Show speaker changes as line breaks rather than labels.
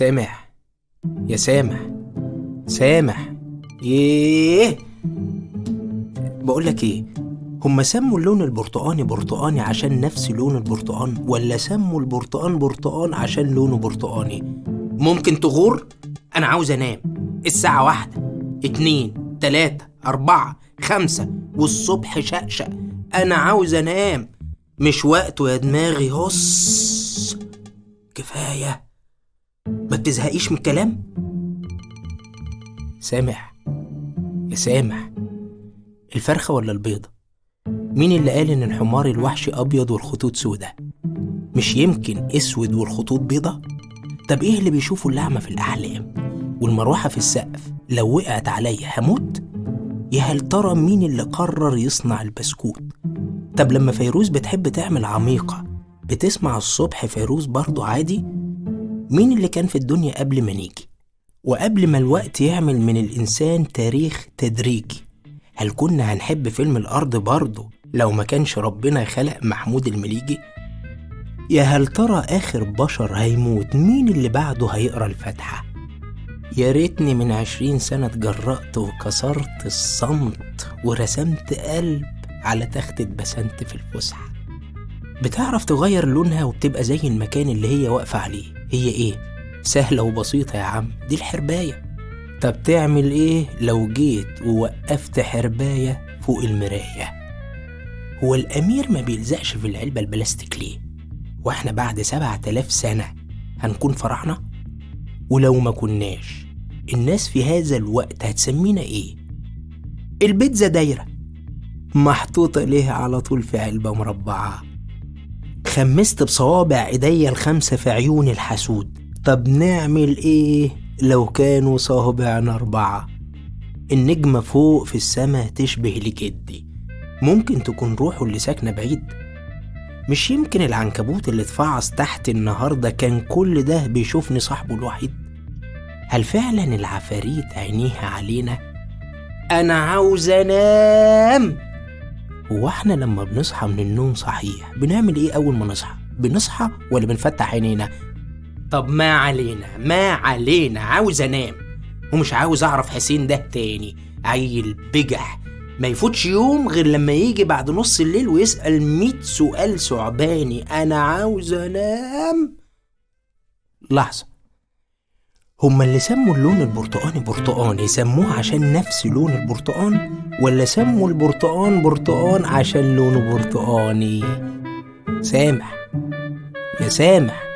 سامح. يا سامح. سامح. ييه بقولك إيه؟ هما سموا اللون البرتقاني برتقاني عشان نفس لون البرتقان ولا سموا البرتقان برتقان عشان لونه برتقاني؟ ممكن تغور؟ أنا عاوز أنام. الساعة واحدة اتنين تلاتة أربعة خمسة والصبح شقشق. أنا عاوز أنام. مش وقته يا دماغي. هص. كفاية. ما بتزهقيش من الكلام؟ سامح يا سامح. الفرخة ولا البيضة؟ مين اللي قال إن الحمار الوحشي أبيض والخطوط سودة؟ مش يمكن أسود والخطوط بيضة؟ طب إيه اللي بيشوفوا اللعمة في الأحلام؟ والمروحة في السقف لو وقعت عليا هموت؟ يا هل ترى مين اللي قرر يصنع البسكوت؟ طب لما فيروز بتحب تعمل عميقة بتسمع الصبح فيروز برضو عادي؟ مين اللي كان في الدنيا قبل ما نيجي وقبل ما الوقت يعمل من الإنسان تاريخ تدريجي هل كنا هنحب فيلم الأرض برضه لو ما كانش ربنا خلق محمود المليجي؟ يا هل ترى آخر بشر هيموت مين اللي بعده هيقرأ الفاتحة؟ يا ريتني من عشرين سنة اتجرأت وكسرت الصمت ورسمت قلب على تختة بسنت في الفسحة بتعرف تغير لونها وبتبقى زي المكان اللي هي واقفة عليه هي إيه؟ سهلة وبسيطة يا عم دي الحرباية. طب تعمل إيه لو جيت ووقفت حرباية فوق المراية؟ هو الأمير ما بيلزقش في العلبة البلاستيك ليه؟ وإحنا بعد سبعة آلاف سنة هنكون فرحنا؟ ولو ما كناش الناس في هذا الوقت هتسمينا إيه؟ البيتزا دايرة. محطوطة ليه على طول في علبة مربعة. خمست بصوابع ايديا الخمسة في عيون الحسود طب نعمل إيه لو كانوا صوابعنا أربعة؟ النجمة فوق في السما تشبه لجدي. ممكن تكون روحه اللي ساكنة بعيد. مش يمكن العنكبوت اللي اتفعص تحت النهاردة كان كل ده بيشوفني صاحبه الوحيد؟ هل فعلا العفاريت عينيها علينا؟ أنا عاوز أنام! هو إحنا لما بنصحى من النوم صحيح بنعمل إيه أول ما نصحى؟ بنصحى ولا بنفتح عينينا؟ طب ما علينا ما علينا عاوز أنام. ومش عاوز أعرف حسين ده تاني عيل بجح. ما يفوتش يوم غير لما يجي بعد نص الليل ويسأل ميت سؤال ثعباني أنا عاوز أنام. لحظة. هما اللي سموا اللون البرتقاني برتقاني سموه عشان نفس لون البرتقان ولا سموا البرتقان برتقان عشان لونه برتقاني؟ سامح يا سامح.